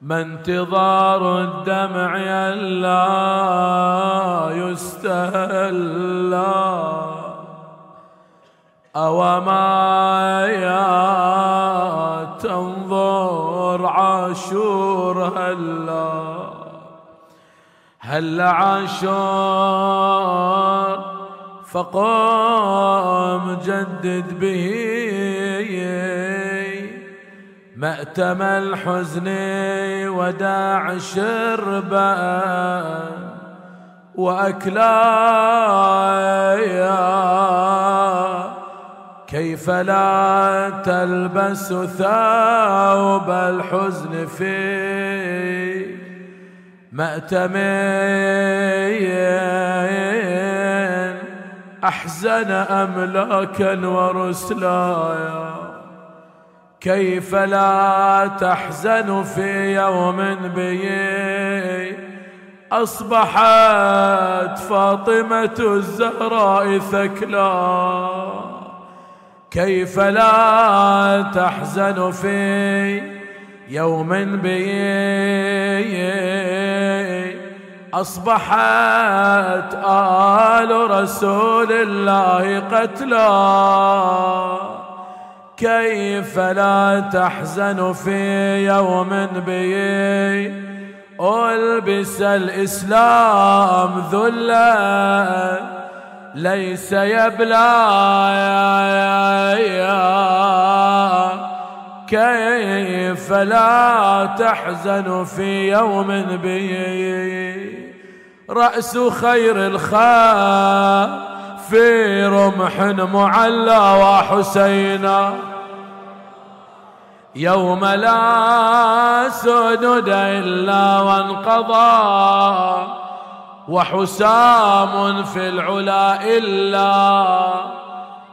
ما انتظار الدمع لا يستهلا. أو ما يا تنظر عاشور هلا. هلا عاشور فقم جدد به. مأتم الحزن وداع شربا وأكلايا كيف لا تلبس ثوب الحزن في مأتمين؟ أحزن أملاكا ورسلايا كيف لا تحزن في يوم بي أصبحت فاطمة الزهراء ثكلا كيف لا تحزن في يوم بي أصبحت آل رسول الله قتلا كيف لا تحزن في يوم بي ألبس الإسلام ذلا ليس يبلى كيف لا تحزن في يوم بي رأس خير الخير في رمح معلى وحسينا. يوم لا سدد إلا وانقضى وحسام في العلا إلا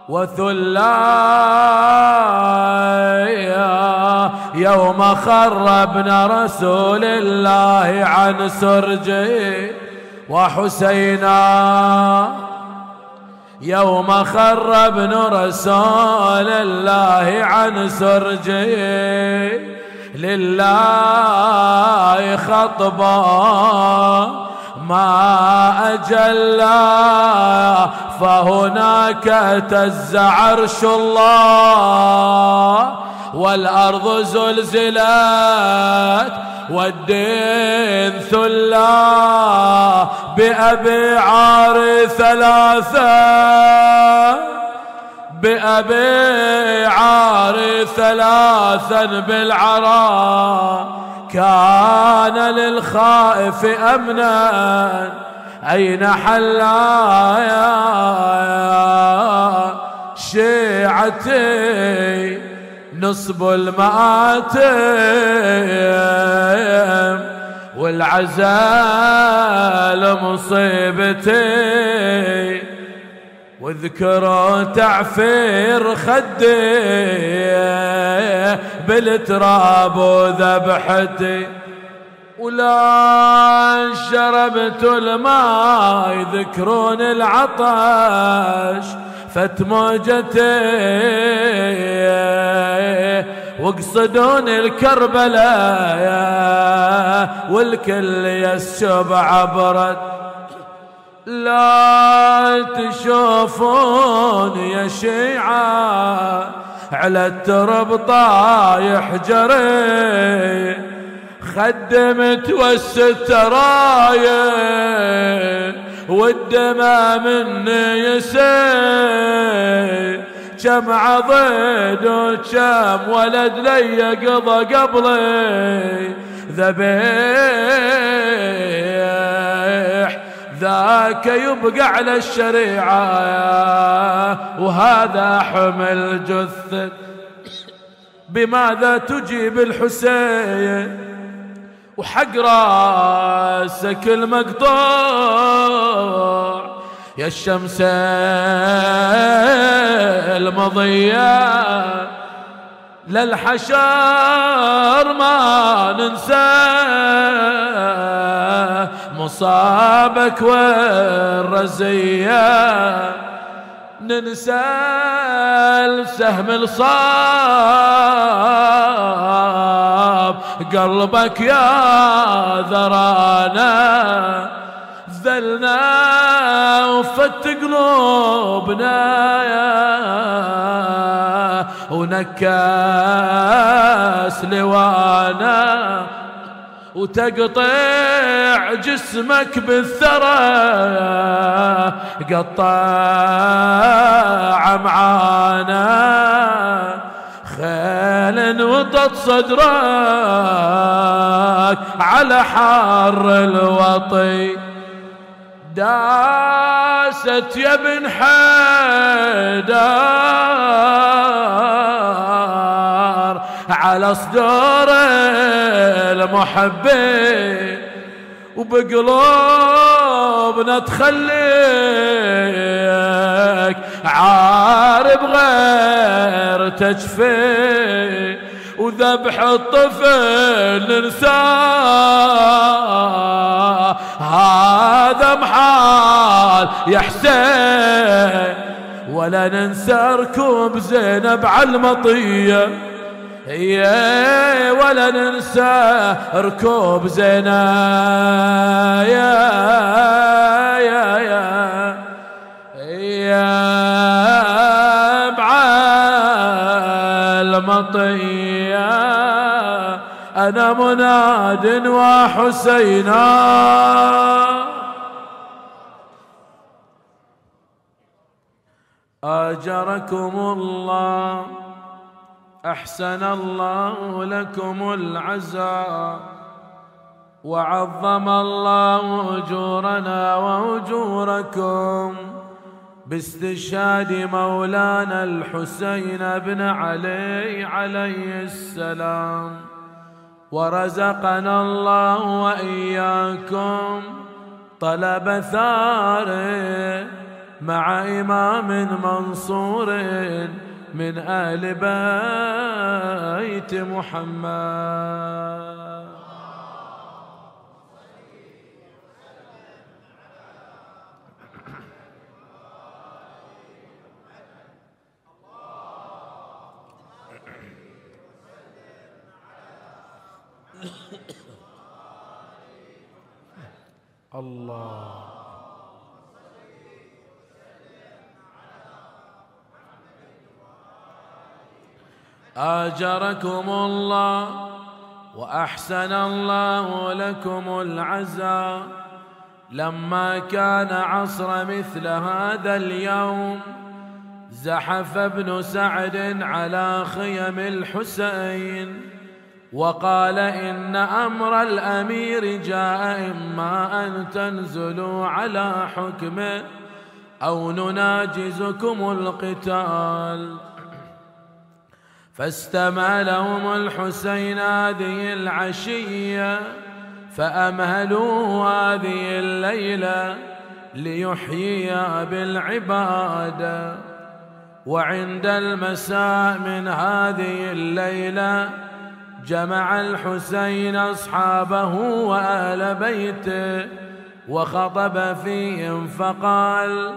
وثلا يوم خربنا رسول الله عن سرجه وحسينا. يوم خر ابن رسول الله عن سرجه لله خطبا ما أجلا فهناك اهتز عرش الله. والأرض زلزلت والدين ثلا بأبي عار ثلاثة بأبي عار ثلاثا بالعراء كان للخائف أمنا أين حلا يا شيعتي نصب المآتم والعزال مصيبتي واذكروا تعفير خدي بالتراب وذبحتي ولا شربت الماء يذكرون العطش فتموجتي وقصدون الكربلاء والكل يسشب عبرت. لا تشوفون يا شيعة على الترب طايح جري. خدمت والسترايه والدمى مني يسيل كم عضيد وكم ولد لي قضى قبلي. ذبيح ذاك يبقى على الشريعة. وهذا حمل جثة. بماذا تجيب الحسين؟ وحق راسك المقطوع. يا الشمس المضية للحشر ما ننسى. مصابك والرزية. ننسى السهم الصاب. قلبك يا ذرانا ذلنا وفت قلوبنا ونكاس لوانا. وتقطع جسمك بالثرى قطع معانا. خيل وطت صدرك على حار الوطي. داست يا ابن حيدر. على صدور المحبين وبقلوبنا تخليك عارب غير تجفي. وذبح الطفل ننساه هذا محال يا حسين. ولا ننسى ركوب زينب على المطية. يا ولا ننسى ركوب زينب يا يا يا. يا المطية أنا مناد وحسينا أجركم الله. أحسن الله لكم العزاء وعظم الله أجورنا وأجوركم باستشهاد مولانا الحسين بن علي عليه السلام. ورزقنا الله وإياكم طلب ثاره مع إمام منصور من آل بيت محمد. الله. آجركم الله وأحسن الله لكم العزاء لما كان عصر مثل هذا اليوم زحف ابن سعد على خيم الحسين وقال إن أمر الأمير جاء إما أن تنزلوا على حكمه أو نناجزكم القتال فاستمع لهم الحسين هذه العشية فأمهلوا هذه الليلة ليحيي بالعبادة وعند المساء من هذه الليلة جمع الحسين أصحابه وأهل بيته وخطب فيهم فقال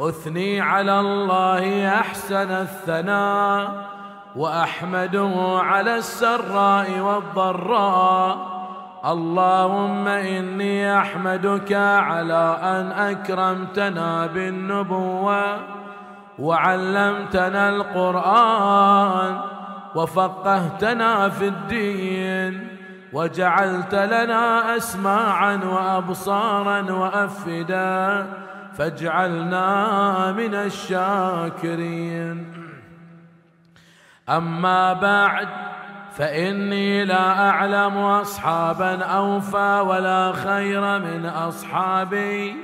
أثني على الله أحسن الثناء واحمده على السراء والضراء. اللهم إني أحمدك على أن أكرمتنا بالنبوة وعلمتنا القرآن وفقهتنا في الدين وجعلت لنا أسماعا وأبصارا وأفئدة فاجعلنا من الشاكرين. أما بعد فإني لا أعلم أصحابا أوفى ولا خير من أصحابي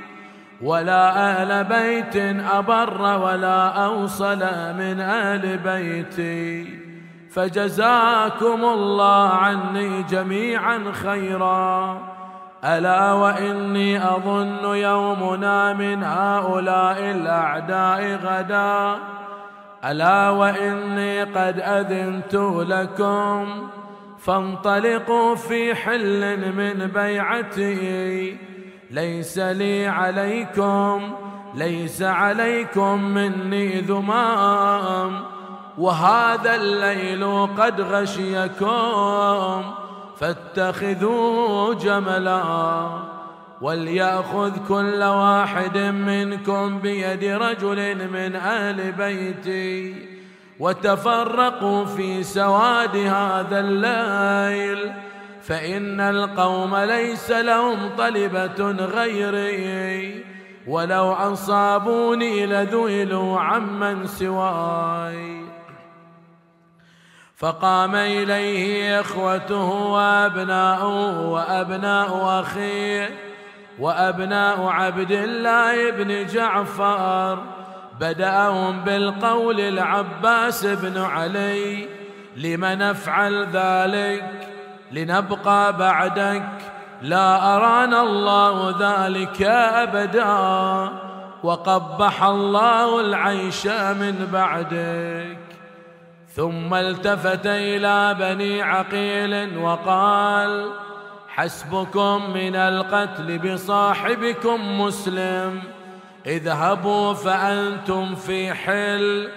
ولا أهل بيت أبر ولا أوصل من أهل بيتي. فجزاكم الله عني جميعا خيرا. ألا وإني أظن يومنا من هؤلاء الأعداء غدا. ألا وإني قد أذنت لكم فانطلقوا في حل من بيعتي. ليس لي عليكم ليس عليكم مني ذمام وهذا الليل قد غشيكم فاتخذوا جملا. وليأخذ كل واحد منكم بيد رجل من أهل بيتي. وتفرقوا في سواد هذا الليل فإن القوم ليس لهم طلبة غيري. ولو أصابوني لذهلوا عمن سواي. فقام إليه إخوته وأبناؤه وأبناء أخيه وأبناء عبد الله بن جعفر بدأهم بالقول العباس بن علي لم نفعل ذلك؟ لنبقى بعدك لا أرانا الله ذلك أبدا وقبح الله العيش من بعدك. ثم التفت إلى بني عقيل وقال حسبكم من القتل بصاحبكم مسلم. اذهبوا فأنتم في حل.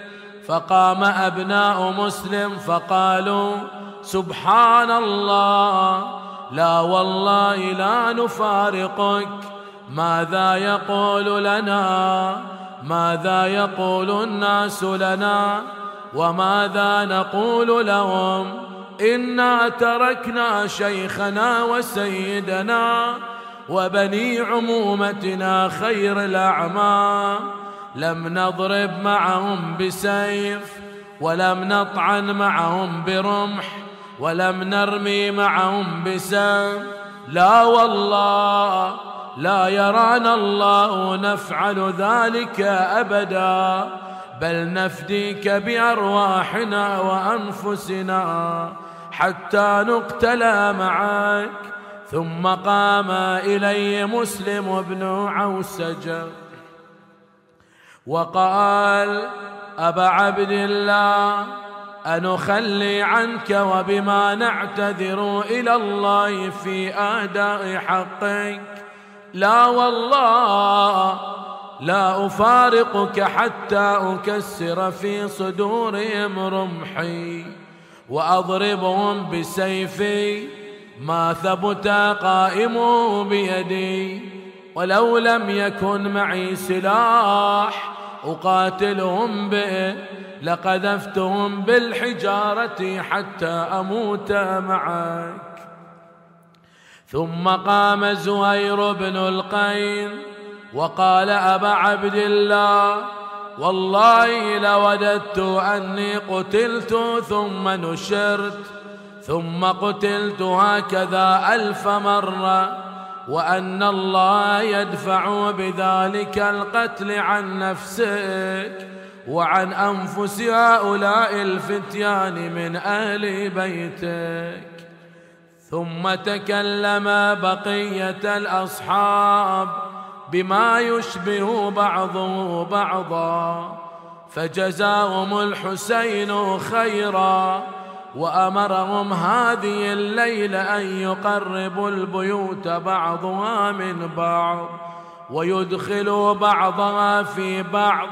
فقام أبناء مسلم فقالوا سبحان الله لا والله لا نفارقك. ماذا يقول لنا؟ ماذا يقول الناس لنا؟ وماذا نقول لهم؟ إنا تركنا شيخنا وسيدنا وبني عمومتنا خير الأعمى. لم نضرب معهم بسيف ولم نطعن معهم برمح ولم نرمي معهم بسام لا والله لا يرانا الله نفعل ذلك أبدا بل نفديك بأرواحنا وأنفسنا. حتى نقتلى معك ثم قام إلي مسلم بن عوسج وقال أبا عبد الله أنخلي عنك وبما نعتذر إلى الله في أداء حقك. لا والله لا أفارقك حتى أكسر في صدورهم رمحي. وأضربهم بسيفي ما ثبت قائم بيدي ولو لم يكن معي سلاح أقاتلهم به لقذفتهم بالحجارة حتى أموت معك. ثم قام زهير بن القين وقال أبا عبد الله والله لوددت أني قتلت ثم نشرت ثم قتلت هكذا ألف مرة وأن الله يدفع بذلك القتل عن نفسك وعن أنفس هؤلاء الفتيان من أهل بيتك. ثم تكلم بقية الأصحاب بما يشبه بعضه بعضا فجزاهم الحسين خيرا وأمرهم هذه الليلة أن يقربوا البيوت بعضها من بعض ويدخلوا بعضها في بعض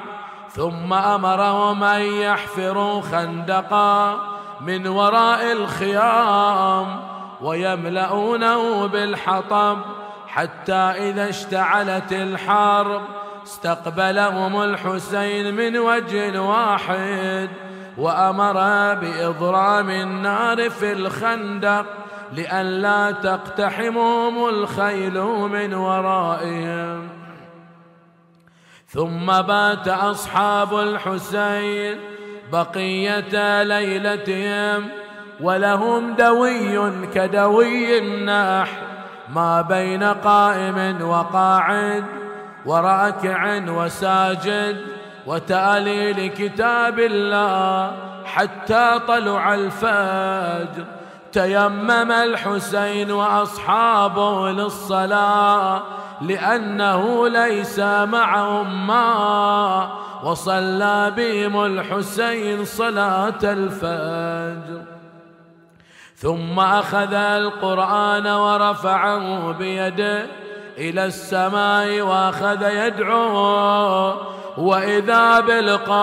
ثم أمرهم أن يحفروا خندقا من وراء الخيام ويملؤونه بالحطب حتى إذا اشتعلت الحرب استقبلهم الحسين من وجه واحد وأمر بإضرام النار في الخندق لئلا تقتحمهم الخيل من ورائهم. ثم بات أصحاب الحسين بقية ليلتهم ولهم دوي كدوي النحل ما بين قائم وقاعد ورأكع وساجد وتألي لكتاب الله حتى طلع الفجر. تيمم الحسين وأصحابه للصلاة لأنه ليس معهم ماء وصلى بهم الحسين صلاة الفجر. ثم أخذ القرآن ورفعه بيده إلى السماء وأخذ يدعو وإذا بالقوم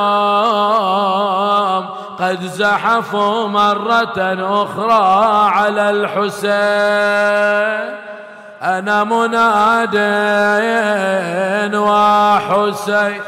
قد زحفوا مرة أخرى على الحسين. أنا مناد وحسين.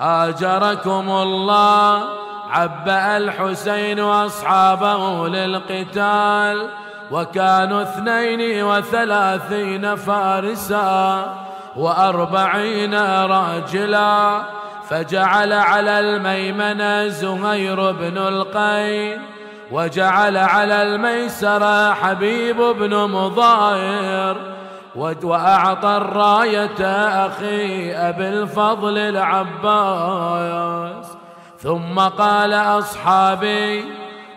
آجركم الله عبأ الحسين وأصحابه للقتال وكانوا اثنين وثلاثين فارسا وأربعين راجلا فجعل على الميمنة زهير بن القين وجعل على الميسرة حبيب بن مضاير وأعطى الراية أخي أبي الفضل العباس. ثم قال أصحابي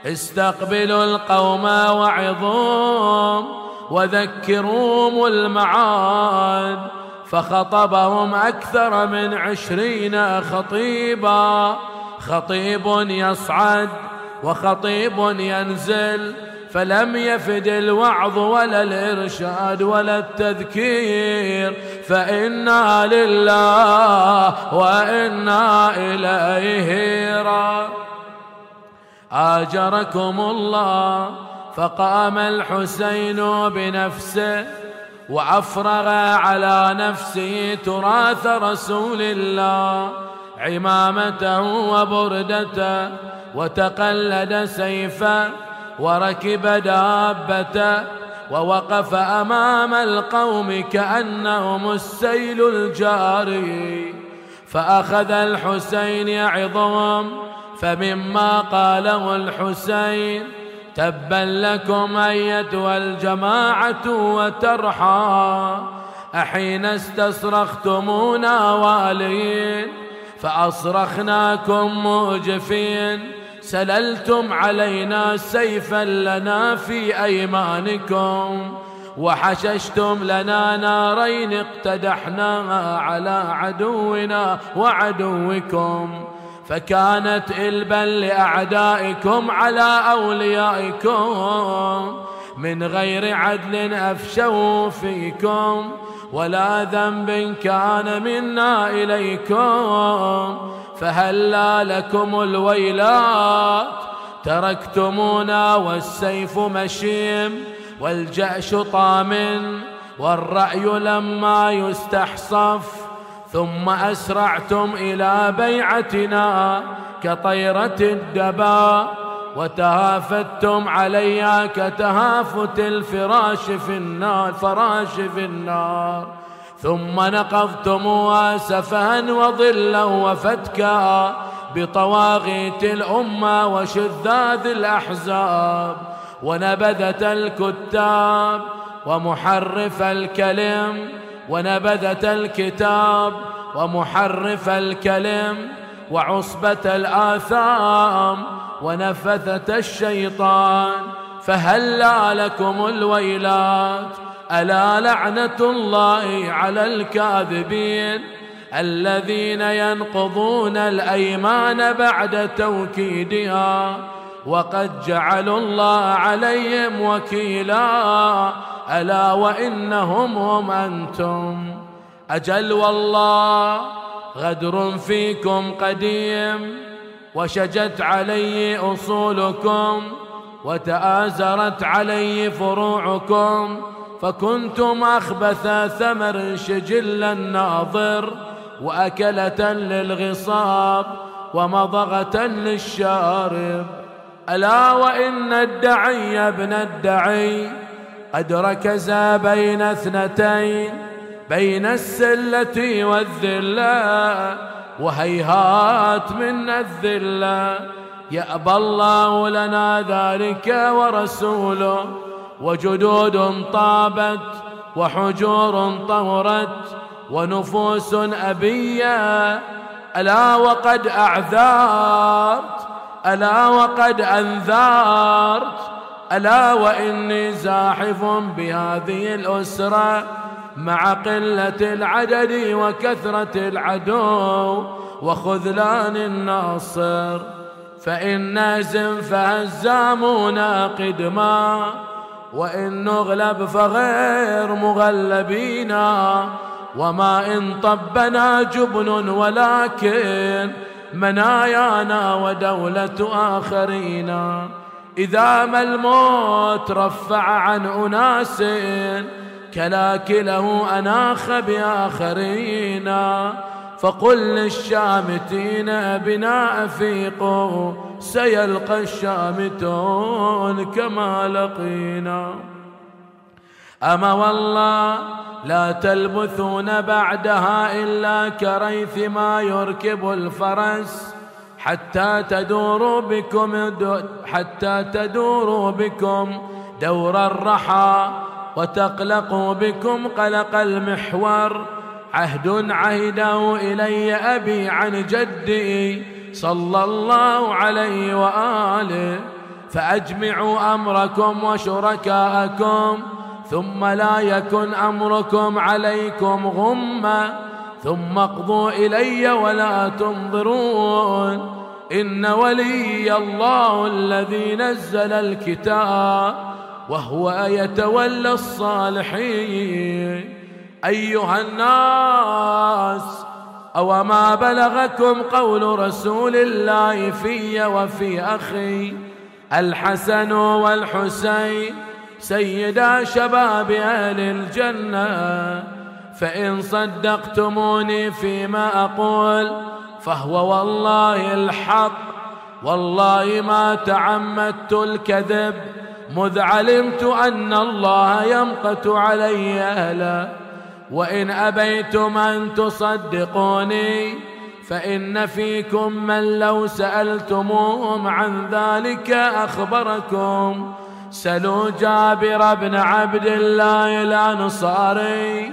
استقبلوا القوم وعظوم وذكروهم المعاد فخطبهم أكثر من عشرين خطيبا. خطيب يصعد وخطيب ينزل فلم يفد الوعظ ولا الإرشاد ولا التذكير. فإنا لله وإنا إليه را آجركم الله فقام الحسين بنفسه وأفرغ على نفسه تراث رسول الله عمامته وبردته وتقلد سيفه وركب دابته ووقف أمام القوم كأنهم السيل الجاري فأخذ الحسين يعظهم فمما قاله الحسين تبا لكم أيتها الجماعة وترحى أحين استصرختمونا والين فأصرخناكم موجفين سللتم علينا سيفا لنا في أيمانكم وحششتم لنا نارين اقتدحناها على عدونا وعدوكم فكانت إلبا لأعدائكم على أوليائكم من غير عدل أفشوا فيكم ولا ذنب كان منا إليكم فهلا لكم الويلات؟ تركتمونا والسيف مشيم والجأش طام والرأي لما يستحصف ثم أسرعتم إلى بيعتنا كطيرة الدبا وتهافتم علي كتهافت الفراش في النار فراش في النار. ثم نقضتموها سفها وظلا وفتكا بطواغيت الأمة وشذاذ الأحزاب ونبذة الكتاب ومحرف الكلم ونبذة الكتاب ومحرف الكلم وعصبة الآثام ونفثة الشيطان فهلا لكم الويلات ألا لعنة الله على الكاذبين الذين ينقضون الأيمان بعد توكيدها وقد جعلوا الله عليهم وكيلا ألا وإنهم هم أنتم أجل والله غدر فيكم قديم وشجت علي أصولكم وتآزرت علي فروعكم فكنتم أخبث ثمر شجل الناظر وأكلة للغصاب ومضغة للشارب. ألا وإن الدعي ابن الدعي قد ركز بين اثنتين بين السلة والذلة وهيهات من الذلة. يأبى الله لنا ذلك ورسوله. وجدود طابت وحجور طهرت ونفوس أبية. ألا وقد أعذرت؟ ألا وقد أنذرت؟ ألا وإني زاحف بهذه الأسرة مع قلة العدد وكثرة العدو. وخذلان الناصر فإن نازم فهزامون قدما. وإن نغلب فغير مغلبينا وما إن طبنا جبن ولكن منايانا ودولة آخرين. إذا ما الموت رفع عن أناس كلاكله أناخ بآخرين. فقل للشامتين بنا أفيقوا سيلقى الشامتون كما لقينا. أما والله لا تلبثون بعدها إلا كريث ما يركب الفرس حتى تدوروا بكم حتى تدوروا بكم دور الرحى وتقلقوا بكم قلق المحور. عهد عهده إلي أبي عن جدي صلى الله عليه وآله فأجمعوا أمركم وشركاءكم ثم لا يكن أمركم عليكم غمة ثم اقضوا إلي ولا تنظرون. إن ولي الله الذي نزل الكتاب وهو يتولى الصالحين. أيها الناس أو ما بلغكم قول رسول الله في وفي أخي الحسن والحسين سيدا شباب أهل الجنة فإن صدقتموني فيما أقول فهو والله الحق والله ما تعمدت الكذب مذ علمت أن الله يمقت علي أهلا. وإن أبيتم أن تصدقوني فإن فيكم من لو سألتموهم عن ذلك أخبركم. سلوا جابر بن عبد الله الأنصاري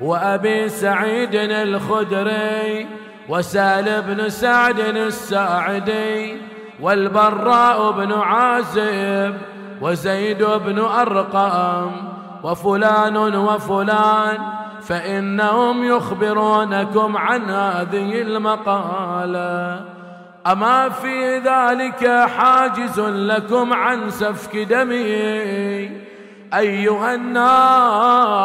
وأبي سعيد الخدري وسال بن سعد الساعدي والبراء بن عازب وزيد بن أرقم وفلان وفلان فإنهم يخبرونكم عن هذه المقالة. أما في ذلك حاجز لكم عن سفك دمي. أيها الناس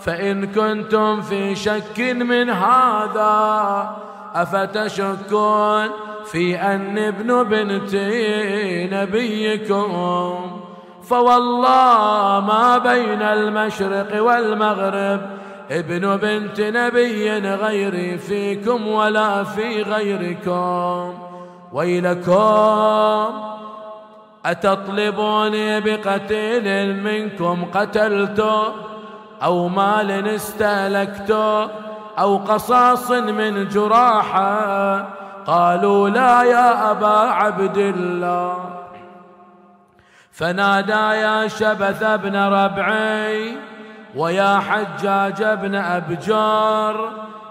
فإن كنتم في شك من هذا أفتشكون في أن ابن بنت نبيكم؟ فوالله ما بين المشرق والمغرب. ابن بنت نبي غيري فيكم ولا في غيركم. ويلكم أتطلبوني بقتيل منكم قتلته أو مال استهلكته أو قصاص من جراحة؟ قالوا لا يا أبا عبد الله. فنادى يا شبث بن ربعي ويا حجاج بن أبجار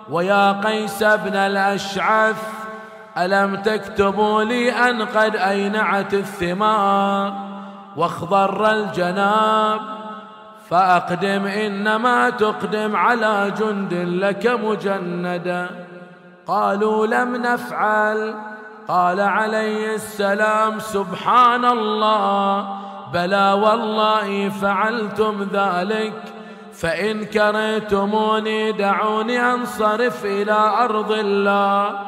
ويا قيس بن الأشعث ألم تكتبوا لي أن قد أينعت الثمار واخضر الجناب؟ فأقدم إنما تقدم على جند لك مجندا قالوا لم نفعل قال عليه السلام سبحان الله بلى والله فعلتم ذلك فإن كرهتموني دعوني أنصرف إلى أرض الله.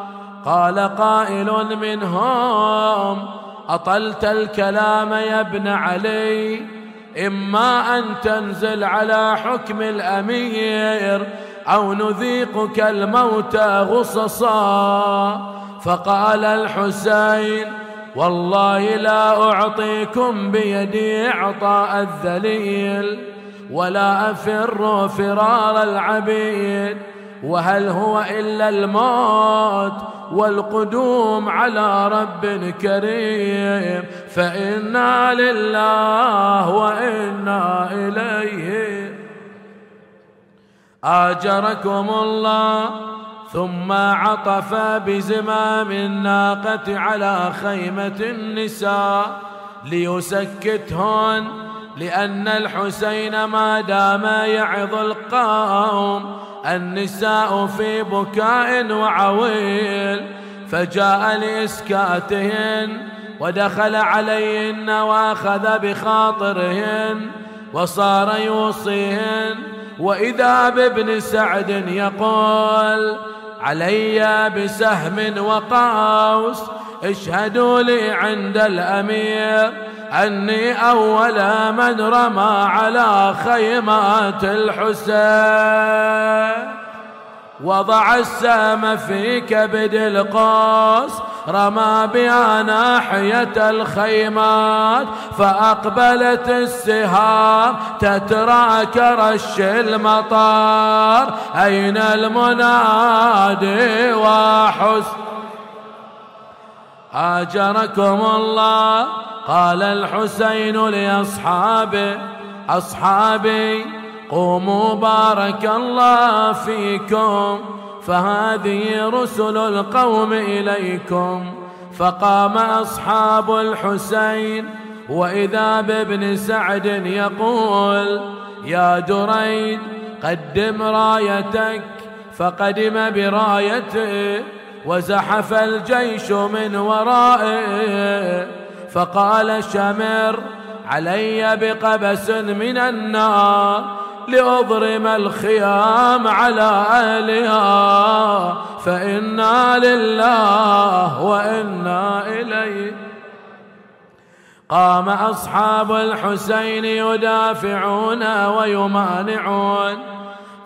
قال قائل منهم أطلت الكلام يا ابن علي؟ إما أن تنزل على حكم الأمير أو نذيقك الموت غصصا. فقال الحسين والله لا أعطيكم بيدي إعطاء الذليل ولا أفر فرار العبيد. وهل هو إلا الموت والقدوم على رب كريم فإنا لله وإنا إليه آجركم الله ثم عطف بزمام الناقة على خيمة النساء ليسكتهن لأن الحسين ما دام يعظ القوم النساء في بكاء وعويل فجاء لإسكاتهن ودخل عليهن وأخذ بخاطرهن وصار يوصيهن وإذا بابن سعد يقول علي بسهم وقوس اشهدوا لي عند الأمير أني أول من رمى على خيمات الحسين. وضع السام في كبد القوس رمى بها ناحية الخيمات فأقبلت السهام تترى كرش المطار. أين المنادي وحس آجركم الله قال الحسين لأصحابه. أصحابي قوموا بارك الله فيكم. فهذه رسل القوم إليكم. فقام أصحاب الحسين وإذا بابن سعد يقول يا دريد قدم رايتك. فقدم برايته وزحف الجيش من ورائه. فقال شمر علي بقبس من النار. لأضرم الخيام على أهلها. فإنا لله وإنا إليه. قام أصحاب الحسين يدافعون ويمانعون.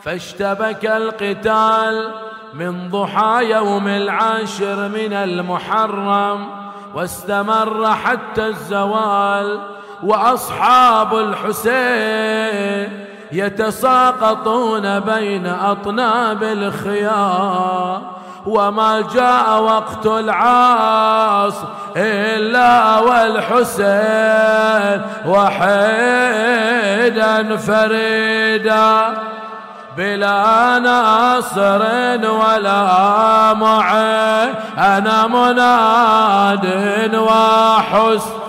فاشتبك القتال من ضحى يوم العاشر من المحرم. واستمر حتى الزوال. وأصحاب الحسين يتساقطون بين أطناب الخيام. وما جاء وقت العاص إلا والحسين وحيدا فريدا. بلا ناصر ولا معين أنا مناد وحسن.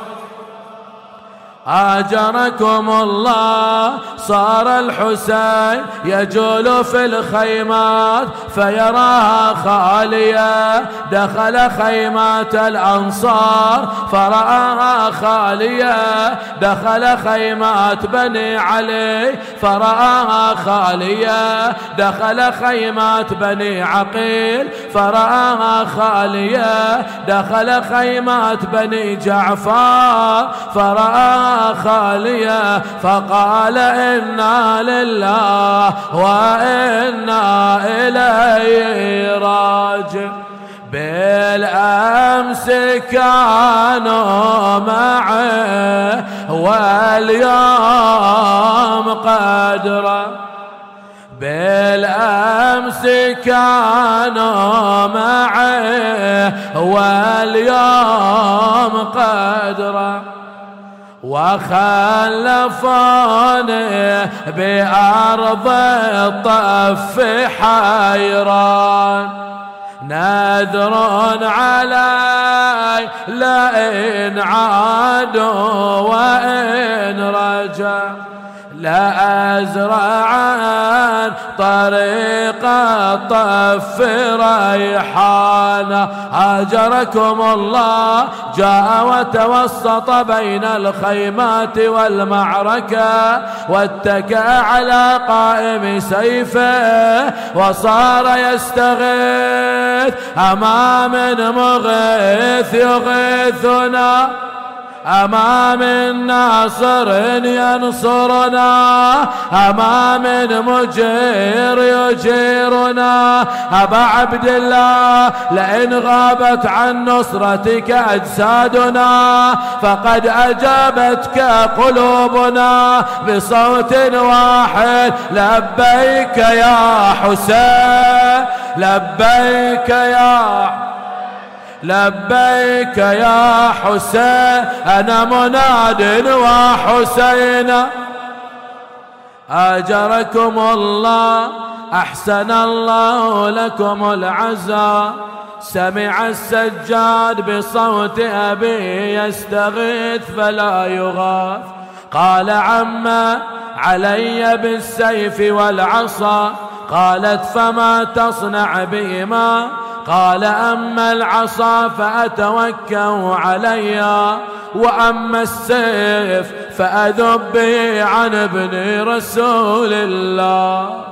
آجركم الله. صار الحسين يجول في الخيمات فيراها خالية. دخل خيمات الأنصار فرآها خالية. دخل خيمات بني علي فرآها خالية. دخل خيمات بني عقيل فرآها خالية. دخل خيمات بني جعفر فرآها خالية فقال إنا لله وإنا إليه راجع. بالأمس كانوا معه واليوم قدره بالأمس كانوا معه واليوم قدره وخلفوني بأرض الطف حيران. نذر علي لئن عادوا وإن رجع لأزرعن طريق الطف ريحانا هاجركم الله. جاء وتوسط بين الخيمات والمعركة واتكى على قائم سيفه وصار يستغيث. أمام مغيث يغيثنا. أمام الناصر ينصرنا أمام مجير يجيرنا. أبا عبد الله لئن غابت عن نصرتك أجسادنا فقد أجابتك قلوبنا بصوت واحد لبيك يا حسين لبيك يا لبيك يا حسين أنا مناد وحسين. أجركم الله أحسن الله لكم العزاء سمع السجاد بصوت أبي يستغيث فلا يغاث. قال عما علي بالسيف والعصا. قالت فما تصنع بهما؟ قال أما العصا فأتوكأ عليها وأما السيف فأذب عن ابن رسول الله.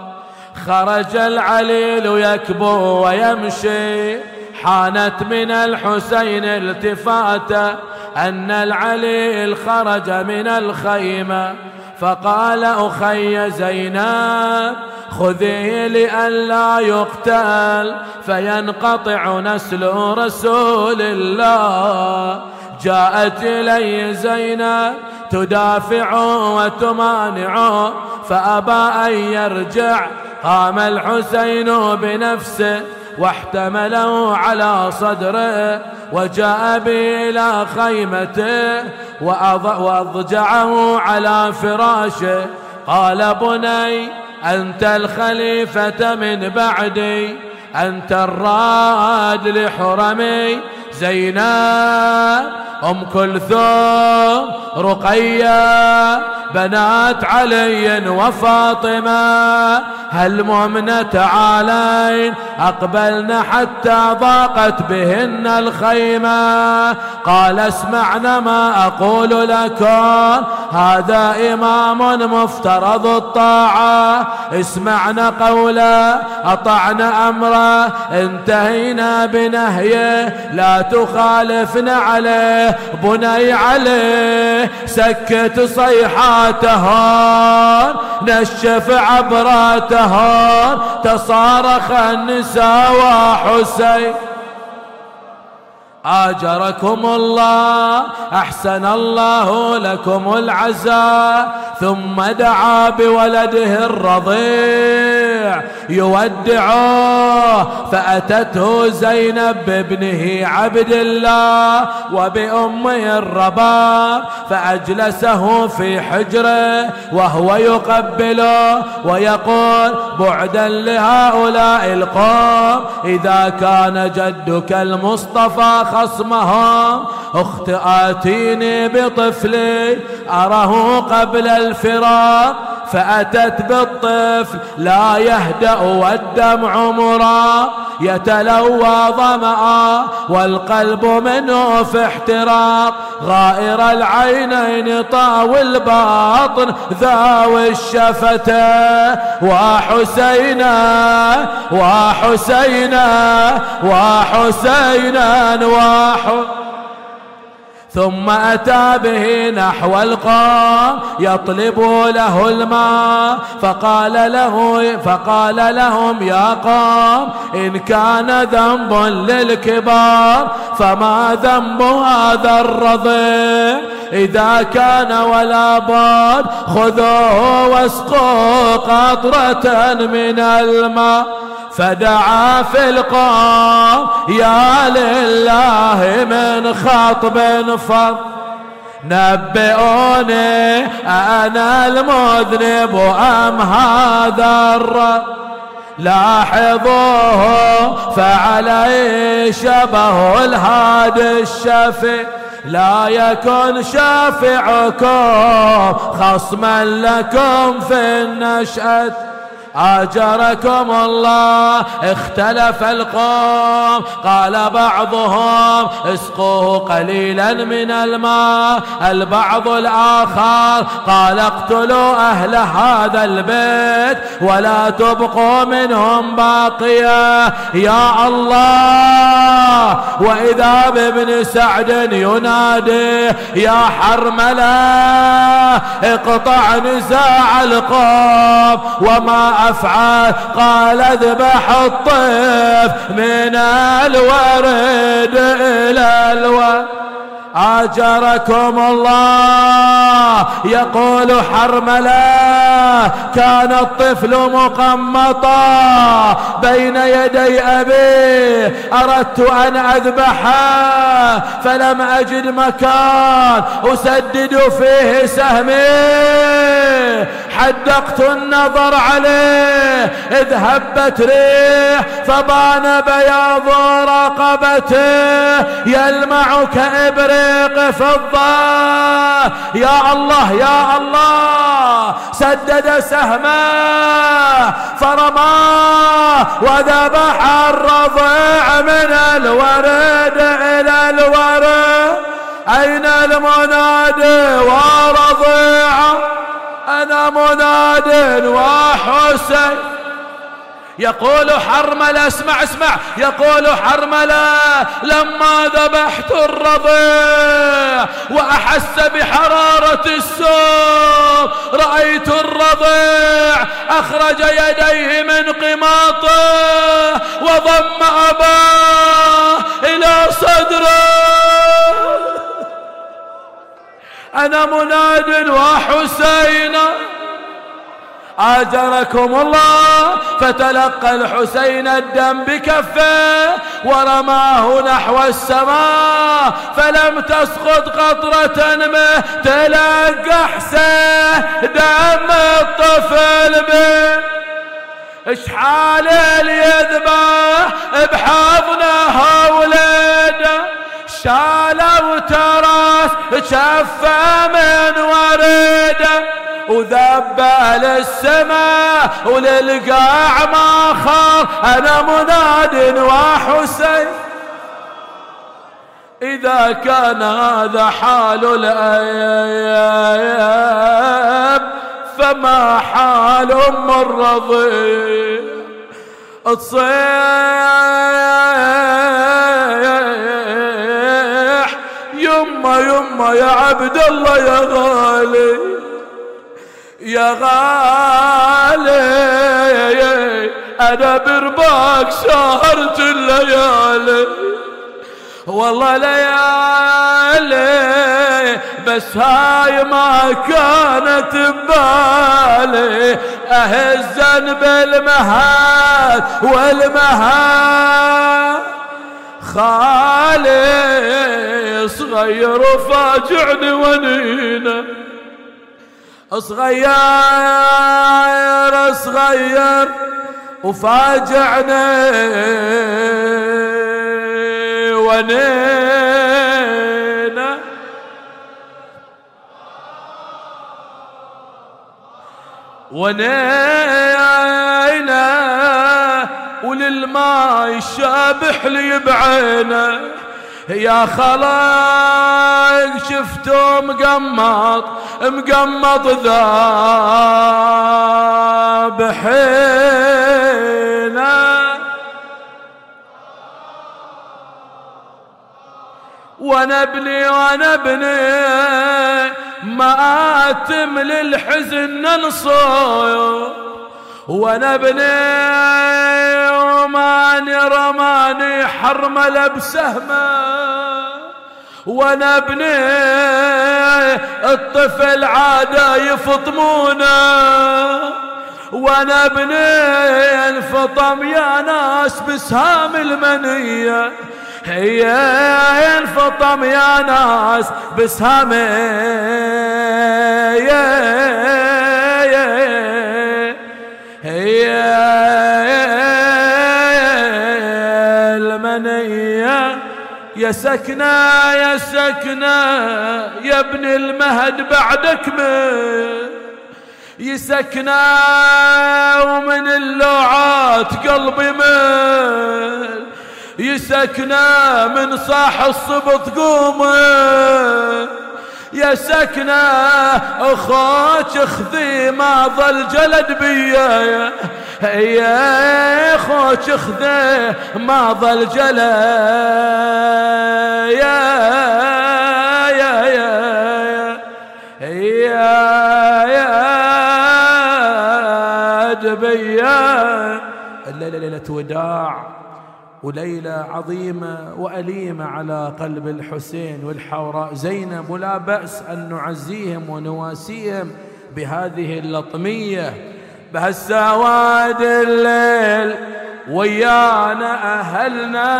خرج العليل يكبو ويمشي حانت من الحسين التفاته أن العليل خرج من الخيمة. فقال أخي زينب خذيه لئلا يقتل فينقطع نسل رسول الله. جاءت إلي زينب تدافع وتمانع فأبى أن يرجع. قام الحسين بنفسه واحتمله على صدره وجاء به إلى خيمته وأضجعه على فراشه. قال بني أنت الخليفة من بعدي أنت الراد لحرمي. زينب أم كلثوم رقية بنات علي وفاطمة. هالمؤمنة تعالين أقبلنا حتى ضاقت بهن الخيمة. قال اسمعنا ما أقول لكم هذا إمام مفترض الطاعة. اسمعنا قوله أطعنا أمره انتهينا بنهيه. لا تخالفنا عليه بني عليه سكت صيحاتهم نشف عبراتهم تصارخ النساء وحسين. آجركم الله أحسن الله لكم العزاء ثم دعا بولده الرضيع يودعه فأتته زينب بابنه عبد الله وبأمه الرباب فأجلسه في حجره وهو يقبله ويقول بعدا لهؤلاء القوم إذا كان جدك المصطفى خصمهم أخت آتيني بطفلي أره قبل الفراق. فأتت بالطفل لا يهدأ والدمع مرا يتلوى ظمأ والقلب منه في احتراق. غائر العينين طاوي الباطن ذاوي الشفتة. وحسينا وحسينا وحسينا وحسينا. ثم أتى به نحو القوم يطلب له الماء. فقال له فقال لهم يا قوم إن كان ذنب للكبار فما ذنب هذا الرضيع؟ إذا كان ولا بد خذوه واسقوا قطرة من الماء. فدعا في القوم يا لله من خطب فض نبئوني أنا المذنب أم هذا الرب؟ لاحظوه فعلي شبه الهادي الشفي لا يكن شافعكم خصما لكم في النشأة. آجركم الله اختلف القوم قال بعضهم اسقوه قليلا من الماء البعض الآخر قال اقتلوا أهل هذا البيت ولا تبقوا منهم باقية. يا الله وإذا بابن سعد ينادي يا حرملة اقطع نزاع القوم وما أفعال قال اذبح الطيف من الورد إلى الورد آجركم الله. يقول حرملة كان الطفل مقمطا بين يدي أبيه أردت أن أذبحه فلم أجد مكان أسدد فيه سهمي. حدقت النظر عليه إذ هبت ريح فبان بياض رقبته. يلمع كإبريق فضة. يا الله يا الله. سد وسدد سهمه فرماه وذبح الرضيع من الورد إلى الورد. أين المنادي ورضيعه أنا مناد وحسين. يقول حرملة اسمع اسمع. يقول حرملة لما ذبحت الرضيع وأحس بحرارة السوق رأيت الرضيع أخرج يديه من قماطه وضم أباه إلى صدره. أنا مناد وحسين آجركم الله فتلقى الحسين الدم بكفه ورماه نحو السماء فلم تسقط قطرة منه تلقى حسين دم الطفل به اشحال اليذبح بحضنها ولده؟ شالوا تراس شفه من ورده. وذب للسماء وللقاع ما خار. أنا مناد وحسين. إذا كان هذا حال الأيام فما حال أم الرضيع؟ تصيح يما يما يا عبد الله يا غالي. يا غالي أنا برباك سهرت الليالي. والله ليالي بس هاي ما كانت ببالي. أهزن بالمهاد والمهاد. خالي صغير وفاجعني ونينة. صغير صغير وفاجعنا ونينا. ونينا وللماء الشابح لي بعينه يا خلاق شفتو مقمط مقمط ذابحينا وأنا ابني وأنا ابني مآتم للحزن ننصر. وماني رماني حرمل بسهمه وأنا ابني الطفل عاده يفطمونه وأنا ابني انفطم يا ناس بسهام المنية. هي انفطم يا ناس بسهام. المنية يا سكنة يا سكنة يا ابن المهد بعدك من؟ يسكنة ومن اللوعات قلبي مل يسكنة من صاح الصبط قومه يا سكنة أخوك اخذي ما ظل جلد بيا يا أخوك اخذي ما ظل جلد يا يا يا يا يا دبيا ليلة وداع وليلة عظيمة وأليمة على قلب الحسين والحوراء. زينب ولا بأس أن نعزيهم ونواسيهم بهذه اللطمية بهالسواد الليل ويانا أهلنا.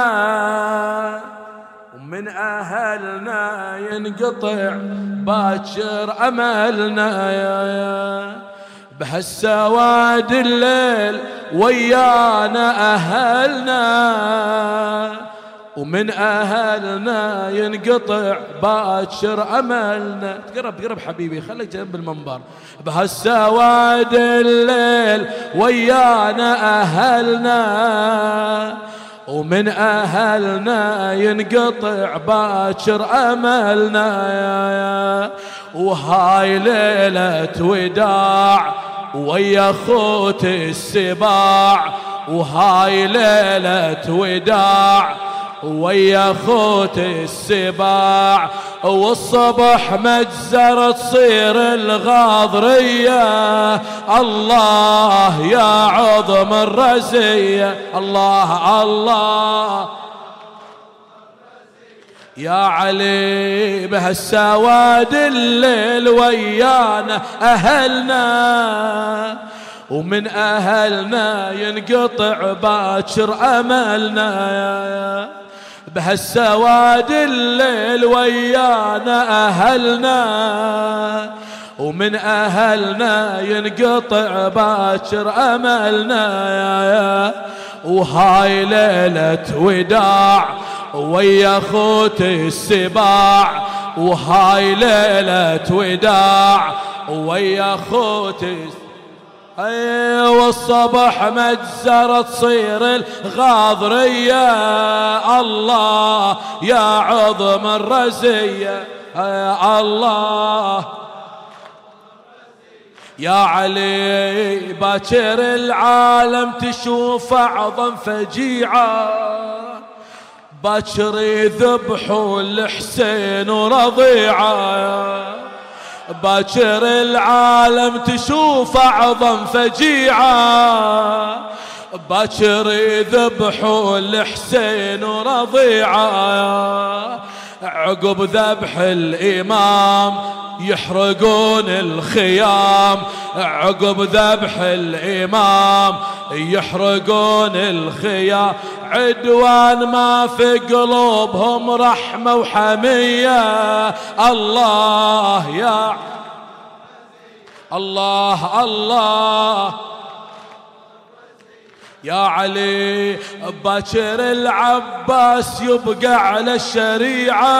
ومن أهلنا ينقطع باكر أملنا. يا يا بهالسواد الليل ويانا أهلنا. ومن أهلنا ينقطع باكر أملنا. تقرب تقرب حبيبي خليك جنب المنبر. بهالسواد الليل ويانا أهلنا. ومن أهلنا ينقطع باكر أملنا. وهاي ليلة وداع ويا خوت السباع وهاي ليلة وداع. ويا خوت السباع والصبح مجزر تصير الغاضرية. الله يا عظم الرزية. الله الله. يا علي بهالسواد الليل ويانا أهلنا. ومن أهلنا ينقطع باكر أملنا. بهالسواد الليل ويانا أهلنا. ومن أهلنا ينقطع باكر أملنا. وهاي ليلة وداع ويا خوت السباع وهاي ليلة وداع ويا خوت السباع اي والصبح مجزرة تصير الغاضرية. الله يا عظم الرزية. الله يا علي باكر العالم تشوف أعظم فجيعة. باكر يذبحوا الحسين ورضيعه باكر العالم تشوف أعظم فجيعة. باكر يذبحوا الحسين ورضيعة عقب ذبح الإمام يحرقون الخيام. عقب ذبح الإمام يحرقون الخيام. عدوان ما في قلوبهم رحمة وحمية. الله يا الله الله. يا علي باكر العباس يبقى على الشريعة.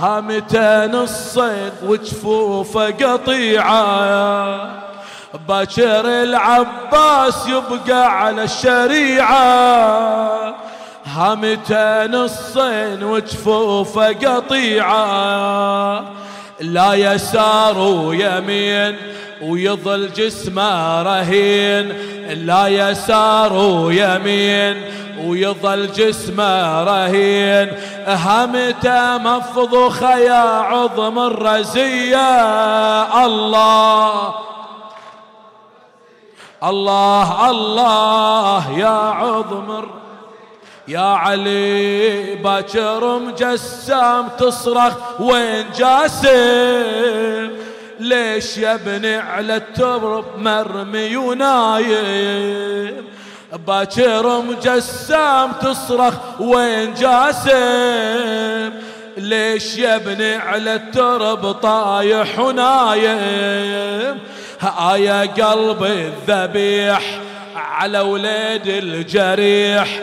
هامتين الصيد وجفوفة قطيعة. باكر العباس يبقى على الشريعة. هامتين الصين وجفوفة قطيعة. لا يسار ويمين ويظل جسمه رهين لا يسار ويمين. ويظل جسمه رهين همته مفضوخة يا عظم الرزية. الله الله الله يا عظم يا علي باكر مجسام تصرخ وين جاسم؟ ليش يا ابني على الترب مرمي ونايم؟ باكر مجسام تصرخ وين جاسم؟ ليش يا ابني على الترب طايح ونايم؟ يا قلب الذبيح على ولاد الجريح.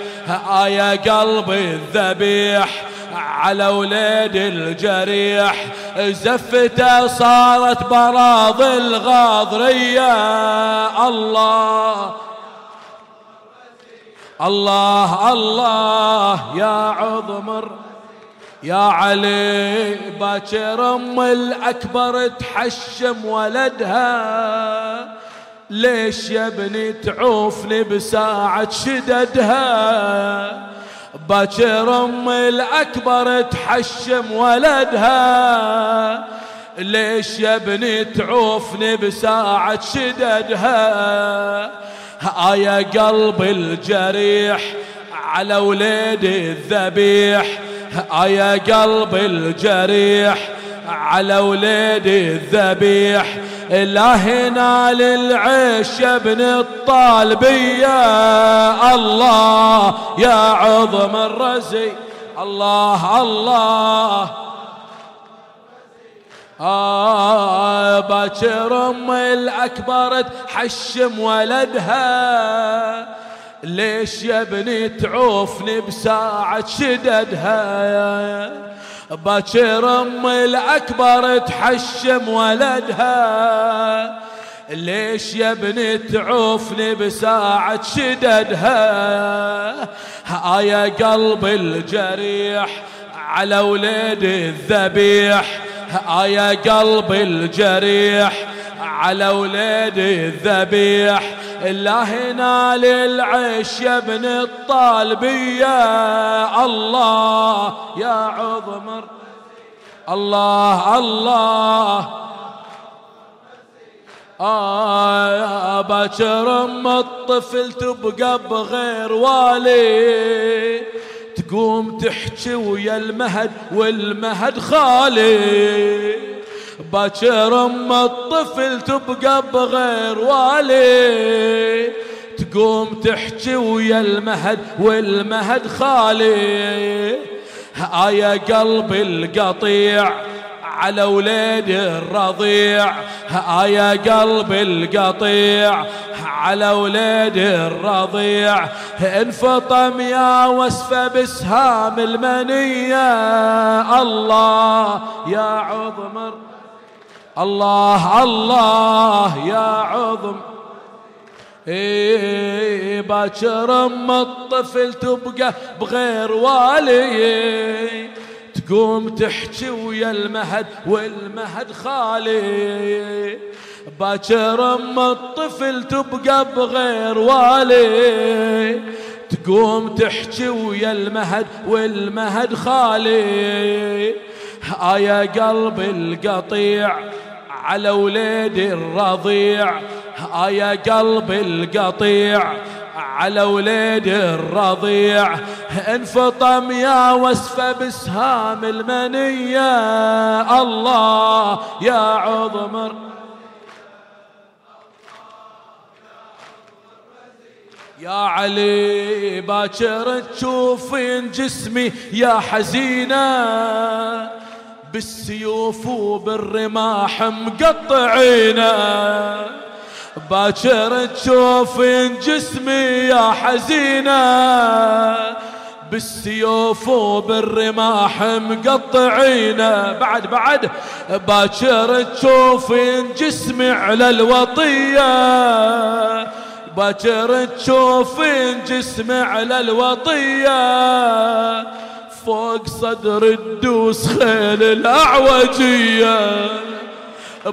يا قلب الذبيح على ولاد الجريح زفته صارت براض الغاضرية. الله الله الله يا عظمر يا علي باكر أم الأكبر تحشم ولدها. ليش يا ابني تعوفني بساعة شددها؟ باكر أم الأكبر تحشم ولدها. ليش يا ابني تعوفني بساعة شددها؟ يا قلب الجريح على وليد الذبيح. يا قلب الجريح على وليد الذبيح. لا هنا للعيش ابن الطالبية الله يا عظم الرزي. الله الله. آه باكر أم الأكبر تحشم ولدها. ليش يا ابني تعوفني بساعة شددها؟ باكر أم الأكبر تحشم ولدها. ليش يا ابني تعوفني بساعة شددها؟ يا قلب الجريح على ولد الذبيح. يا قلب الجريح على ولد الذبيح. الله نال العيش يا ابن الطالبية الله يا عظمر الله الله. آه يا باكر أم الطفل تبقى بغير والي. تقوم تحكي ويا المهد والمهد خالي. باكر أم الطفل تبقى بغير والي. تقوم تحكي ويا المهد والمهد خالي. آية قلب القطيع على ولاد الرضيع. يا قلب القطيع على ولاد الرضيع. انفطم يا وصفة بسهام المنية. الله يا عظمر الله الله يا عظم. إيه باكر ام الطفل تبقى بغير والي. تقوم تحكي ويا المهد والمهد خالي. باكر ام الطفل تبقى بغير والي. تقوم تحكي ويا المهد والمهد خالي. آيا قلب القطيع على وليد الرضيع. آيا قلب القطيع على وليد الرضيع. انفطم يا وصفة بسهام المنية. الله يا عظمر يا علي باكر تشوفين جسمي يا حزينة. بالسيوف وبالرماح مقطعينه. باكر تشوفين جسمي يا حزينة. بالسيوف وبالرماح مقطعينه. بعد بعد. باكر تشوفين جسمي على الوطية. باكر تشوفين جسمي على الوطية. فوق صدر الدوس خيل الأعوجية.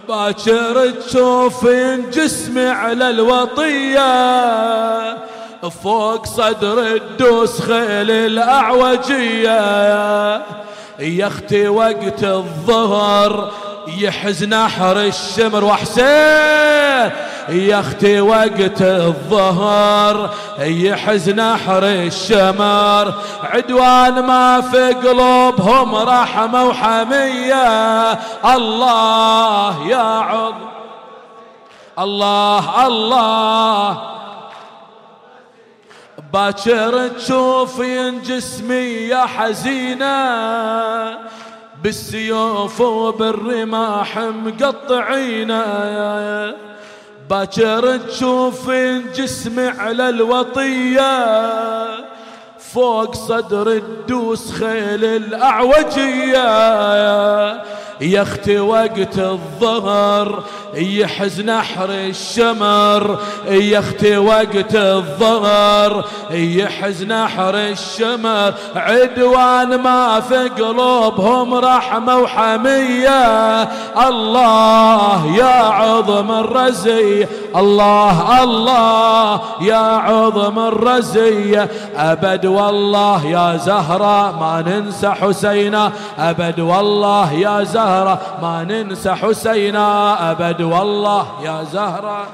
باكر تشوفين جسمي على الوطية. فوق صدر الدوس خيل الأعوجية. يا أختي وقت الظهر يحزن أحر الشمر وحسين. يا أختي وقت الظهر يحزن أحر الشمر. عدوان ما في قلوبهم رحمة وحمية. الله يا عظ الله الله. باكر تشوفين جسمي يا حزينة. بالسيوف وبالرماح مقطعينا باكر تشوف جسمي على الوطية فوق صدر الدوس خيل الأعوجية. يا أختي وقت الظهر يحزن احر الشمر. يا أختي وقت الظهر يحزن احر الشمر. عدوان ما في قلوبهم رحمة وحمية. الله يا عظم الرزي. الله الله يا عظم الرزي. أبد والله يا زهرة ما ننسى حسينا أبد والله يا زهرة. ما ننسى حسينا. أبد والله يا زهرة.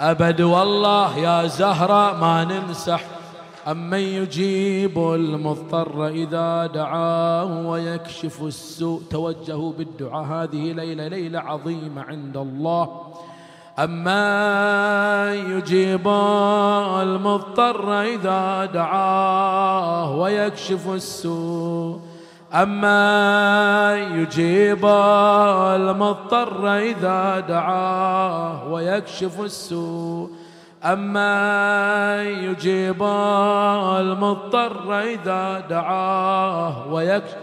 أبد والله يا زهرة. ما ننسح أمن يجيب المضطر إذا دعاه ويكشف السوء. توجهوا بالدعاء. هذه ليلة ليلة عظيمة عند الله. أما يجيب المضطر إذا دعاه ويكشف السوء. أما يجيب المضطر إذا دعاه ويكشف السوء أما يجيب المضطر إذا دعاه ويكشف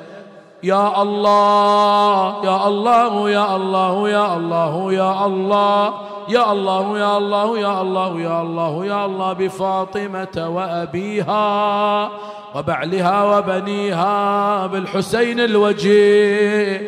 يا الله يا الله يا الله يا الله يا الله يا الله يا الله يا الله يا الله يا الله بفاطمة وأبيها وبعلها وبنيها بالحسين الوجيه.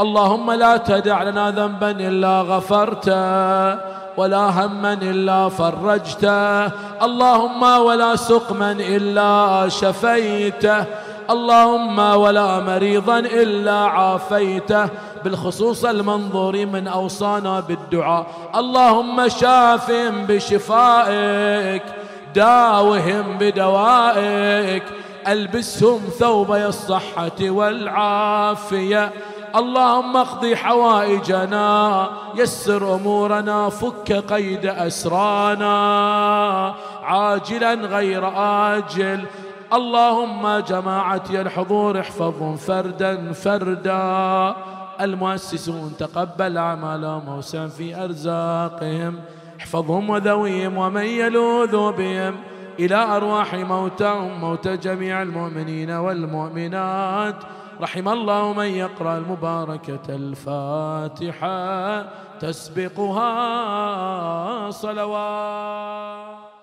اللهم لا تدع لنا ذنبا إلا غفرته ولا هما إلا فرجته. اللهم ولا سقما إلا شفيته. اللهم ولا مريضا إلا عافيته. بالخصوص المنظور من أوصانا بالدعاء. اللهم شافهم بشفائك داوهم بدوائك. ألبسهم ثوبي الصحة والعافية. اللهم اقضي حوائجنا يسر أمورنا فك قيد أسرانا. عاجلا غير آجل. اللهم جماعتي الحضور احفظهم فردا فردا. المؤسسون تقبل أعمالهم وسع في أرزاقهم. احفظهم وذويهم ومن يلوذ بهم. إلى أرواح موتاهم موت جميع المؤمنين والمؤمنات. رحم الله من يقرأ المباركة الفاتحة تسبقها صلوات.